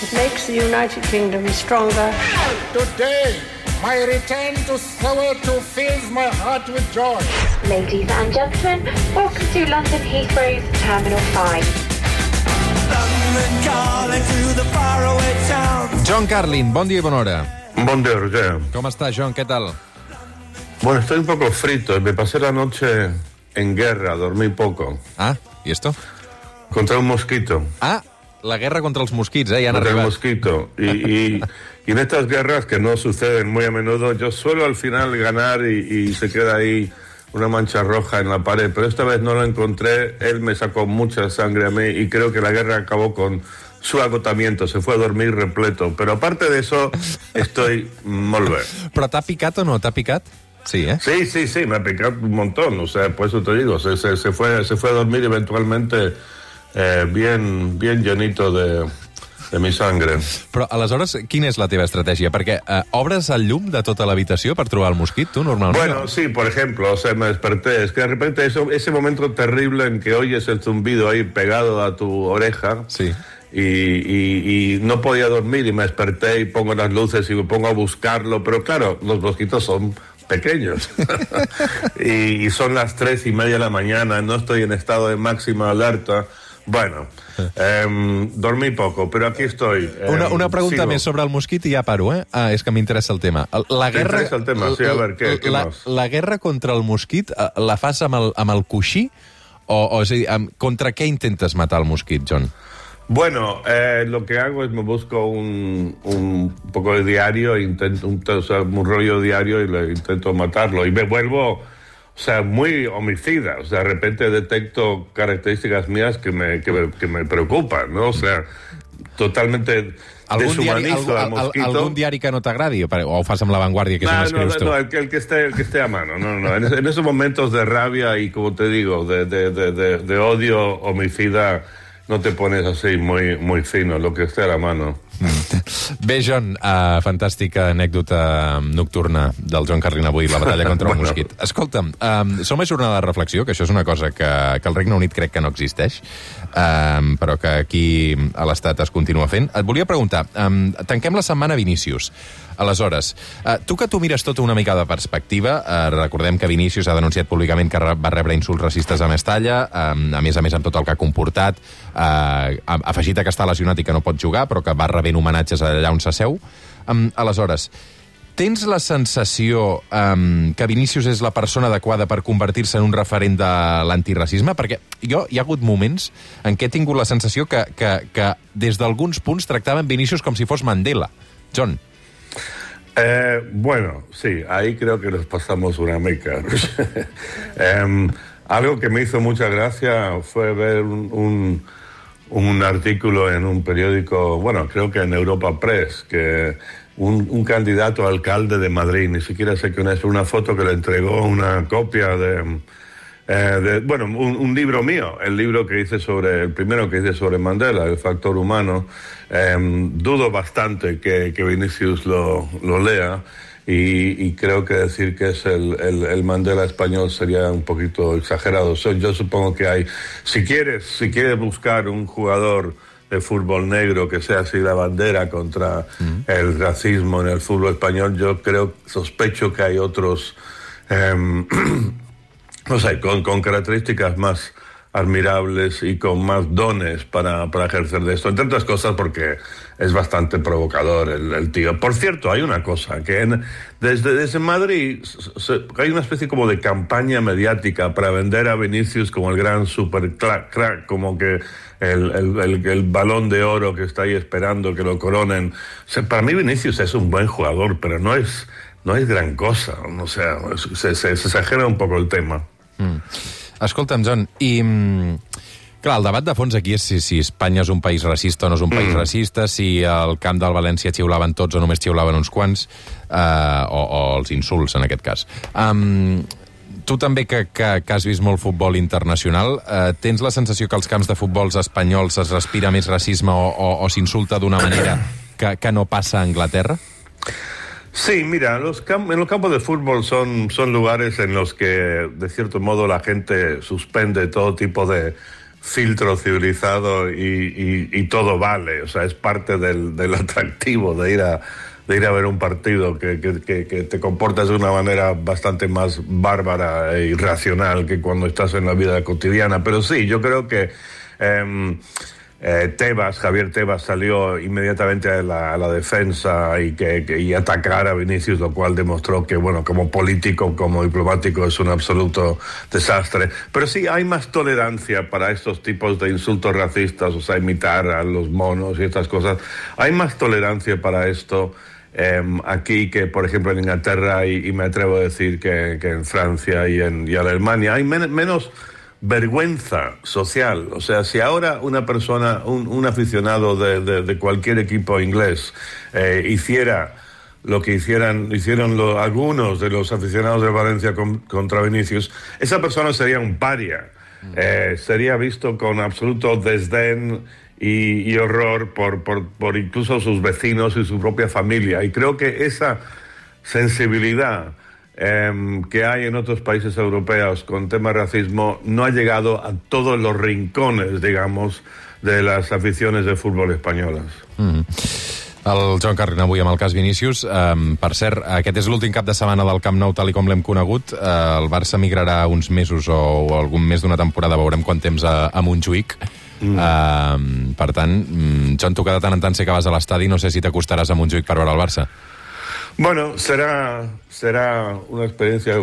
It makes the United Kingdom stronger. Today, my return to Soweto fills my heart with joy. Ladies and gentlemen, welcome to London Heathrow's Terminal 5. John Carlin, bon dia i bona hora. Bon dia, Roger. Com està, John? Què tal? Bueno, estoy un poco frito. Me pasé la noche en guerra, dormí poco. Ah, ¿y esto? Contra un mosquito. Ah, la guerra contra els mosquits, eh? Ja han Contra el mosquito. Y, y- y en estas guerras que no suceden muy a menudo, yo suelo al final ganar y, y se queda ahí una mancha roja en la pared. Pero esta vez no lo encontré. Él me sacó mucha sangre a mí y creo que la guerra acabó con su agotamiento. Se fue a dormir repleto. Pero aparte de eso, estoy molt bé. Però t'ha picat o no? T'ha picat? Sí, eh? Sí, sí, sí, me ha picado un montón, o sea, por eso te digo, se, se, se fue, se fue a dormir eventualmente eh, bien, bien llenito de, de mi sangre. Però, aleshores, quina és la teva estratègia? Perquè eh, obres el llum de tota l'habitació per trobar el mosquit, tu, normalment? Bueno, sí, por ejemplo, o sea, me desperté, es que de repente eso, ese momento terrible en que oyes el zumbido ahí pegado a tu oreja. Sí. Y, y- y no podía dormir y me desperté y pongo las luces y me pongo a buscarlo, pero claro, los mosquitos son pequeños y, y son las tres y media de la mañana, no estoy en estado de máxima alerta. Bueno, em, dormí poco, pero aquí estoy. Una, Em, una pregunta sigo. més sobre el mosquit i ja paro, eh? Ah, és que m'interessa el tema. La guerra... El tema? Sí, a veure, què- què la, més? la guerra contra el mosquit eh, la fas amb el, amb el coixí? O, o és a dir, amb, contra què intentes matar el mosquit, John? Bueno, eh, lo que hago es me busco un, un poco de diario, intento un, o sea, un rollo diario y le intento matarlo. Y me vuelvo, o sea, muy homicida. O sea, de repente detecto características mías que me, que me, que me preocupan, ¿no? O sea, totalmente Algun diari, algun, al al, mosquito. algun diari que no t'agradi? O, fas amb l'avantguàrdia, que és on No, no, no, no, el, que, el, que esté, el que esté a mano. No, no, no. En, en esos momentos de rabia y, como te digo, de, de, de, de, de odio homicida, no te pones así muy, muy fino, lo que esté a la mano. Bé, John, uh, fantàstica anècdota nocturna del Joan Carlin avui, la batalla contra el Bueno. mosquit. Escolta'm, um, som a jornada de reflexió, que això és una cosa que, que el Regne Unit crec que no existeix, um, però que aquí a l'Estat es continua fent. Et volia preguntar, um, tanquem la setmana Vinícius. Aleshores, uh, tu que tu mires tot una mica de perspectiva, uh, recordem que Vinícius ha denunciat públicament que va rebre insults racistes a Mestalla, um, a més a més amb tot el que ha comportat, uh, afegit que està lesionat i que no pot jugar, però que va rebent homenatges allà on s'asseu. Um, aleshores, tens la sensació um, que Vinícius és la persona adequada per convertir-se en un referent de l'antiracisme? Perquè jo hi ha hagut moments en què he tingut la sensació que, que, que des d'alguns punts tractaven Vinícius com si fos Mandela. John. Eh, bueno, sí, ahí creo que nos pasamos una mica. Em, algo que me hizo mucha gracia fue ver un, un- un artículo en un periódico, bueno, creo que en Europa Press, que un, candidato a alcalde de Madrid, ni siquiera sé quién es, una foto que le entregó una copia de, eh, bueno, un, un libro mío, el libro que hice sobre, el primero que hice sobre Mandela, el factor humano. Em, dudo bastante que, que Vinicius lo, lo lea y, y creo que decir que es el, el- el Mandela español sería un poquito exagerado. So, yo supongo que hay, si quieres, si quieres buscar un jugador de fútbol negro que sea así la bandera contra el racismo en el fútbol español, yo creo, sospecho que hay otros em, no sé, con, con características más admirables y con más dones para, para ejercer de esto, entre otras cosas porque es bastante provocador el, tío. Por cierto, hay una cosa, que desde, desde Madrid hay una especie como de campaña mediática para vender a Vinicius como el gran super crack, como que el, el- balón de oro que está ahí esperando que lo coronen. Para mí Vinicius es un buen jugador, pero no es, no es gran cosa. O sea, se, exagera un poco el tema. Escolta'm, John, i... mm, Clar, el debat de fons aquí és si, si Espanya és un país racista o no és un país racista, si al camp del València xiulaven tots o només xiulaven uns quants, eh, o, o els insults, en aquest cas. Um, tu també, que, que, que has vist molt futbol internacional, eh, tens la sensació que als camps de futbols espanyols es respira més racisme o, o, o s'insulta d'una manera que, que no passa a Anglaterra? Sí, mira, los en los campos de fútbol son, son lugares en los que, de cierto modo, la gente suspende todo tipo de, filtro civilizado y, todo vale. O sea, es parte del, atractivo de ir a de ir a ver un partido que, que, te comportas de una manera bastante más bárbara e irracional que cuando estás en la vida cotidiana. Pero sí, yo creo que eh, eh, Tebas, Javier Tebas salió inmediatamente a la, a la defensa y, que, que, y atacar a Vinicius, lo cual demostró que, bueno, como político, como diplomático es un absoluto desastre. Pero sí, hay más tolerancia para estos tipos de insultos racistas, o sea, imitar a los monos y estas cosas. Hay más tolerancia para esto. Eh, aquí que, por ejemplo, en Inglaterra y, y me atrevo a decir que, que en Francia y en, y en Alemania hay men menos vergüenza social. O sea, si ahora una persona, un, un aficionado de, de, de, cualquier equipo inglés eh, hiciera lo que hicieran, hicieron lo, algunos de los aficionados de Valencia con, contra Vinicius, esa persona sería un paria. Eh, sería visto con absoluto desdén y, y horror por, por, por, incluso sus vecinos y su propia familia. Y creo que esa sensibilidad eh, que hay en otros países europeos con tema de racismo no ha llegado a todos los rincones, digamos, de las aficiones de fútbol españolas. Mm. El Joan Carrina avui amb el cas Vinícius. Um, per cert, aquest és l'últim cap de setmana del Camp Nou, tal com l'hem conegut. Uh, el Barça migrarà uns mesos o, o algun mes d'una temporada, veurem quant temps a, a Montjuïc. Mm. Uh, per tant, Joan, tu cada tant en tant sé que vas a l'estadi, no sé si t'acostaràs a Montjuïc per veure el Barça. Bueno, será, será una experiencia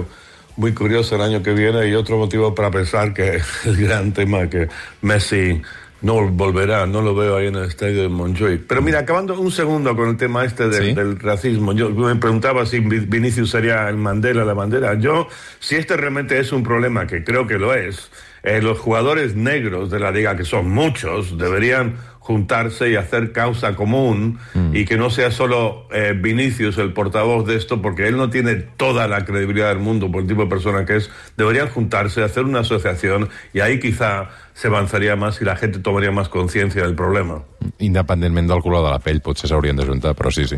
muy curiosa el año que viene y otro motivo para pensar que el gran tema que Messi no volverá, no lo veo ahí en el estadio de Montjuic. Pero mira, acabando un segundo con el tema este del, ¿Sí? del racismo, yo me preguntaba si Vinicius sería el Mandela, la bandera. Yo, si este realmente es un problema, que creo que lo es, eh, los jugadores negros de la liga, que son muchos, deberían juntarse y hacer causa común mm. y que no sea solo eh, Vinicius el portavoz de esto, porque él no tiene toda la credibilidad del mundo por el tipo de persona que es. Deberían juntarse, hacer una asociación y ahí quizá se avançaria més i la gent tomaria més consciència del problema. Independentment del color de la pell, potser s'haurien d'ajuntar, però sí, sí.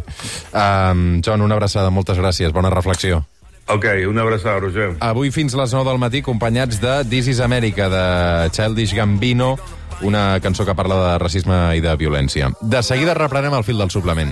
Um, John, una abraçada, moltes gràcies, bona reflexió. Ok, una abraçada, Roger. Avui fins les 9 del matí, acompanyats de This is America, de Childish Gambino, una cançó que parla de racisme i de violència. De seguida reprenem el fil del suplement.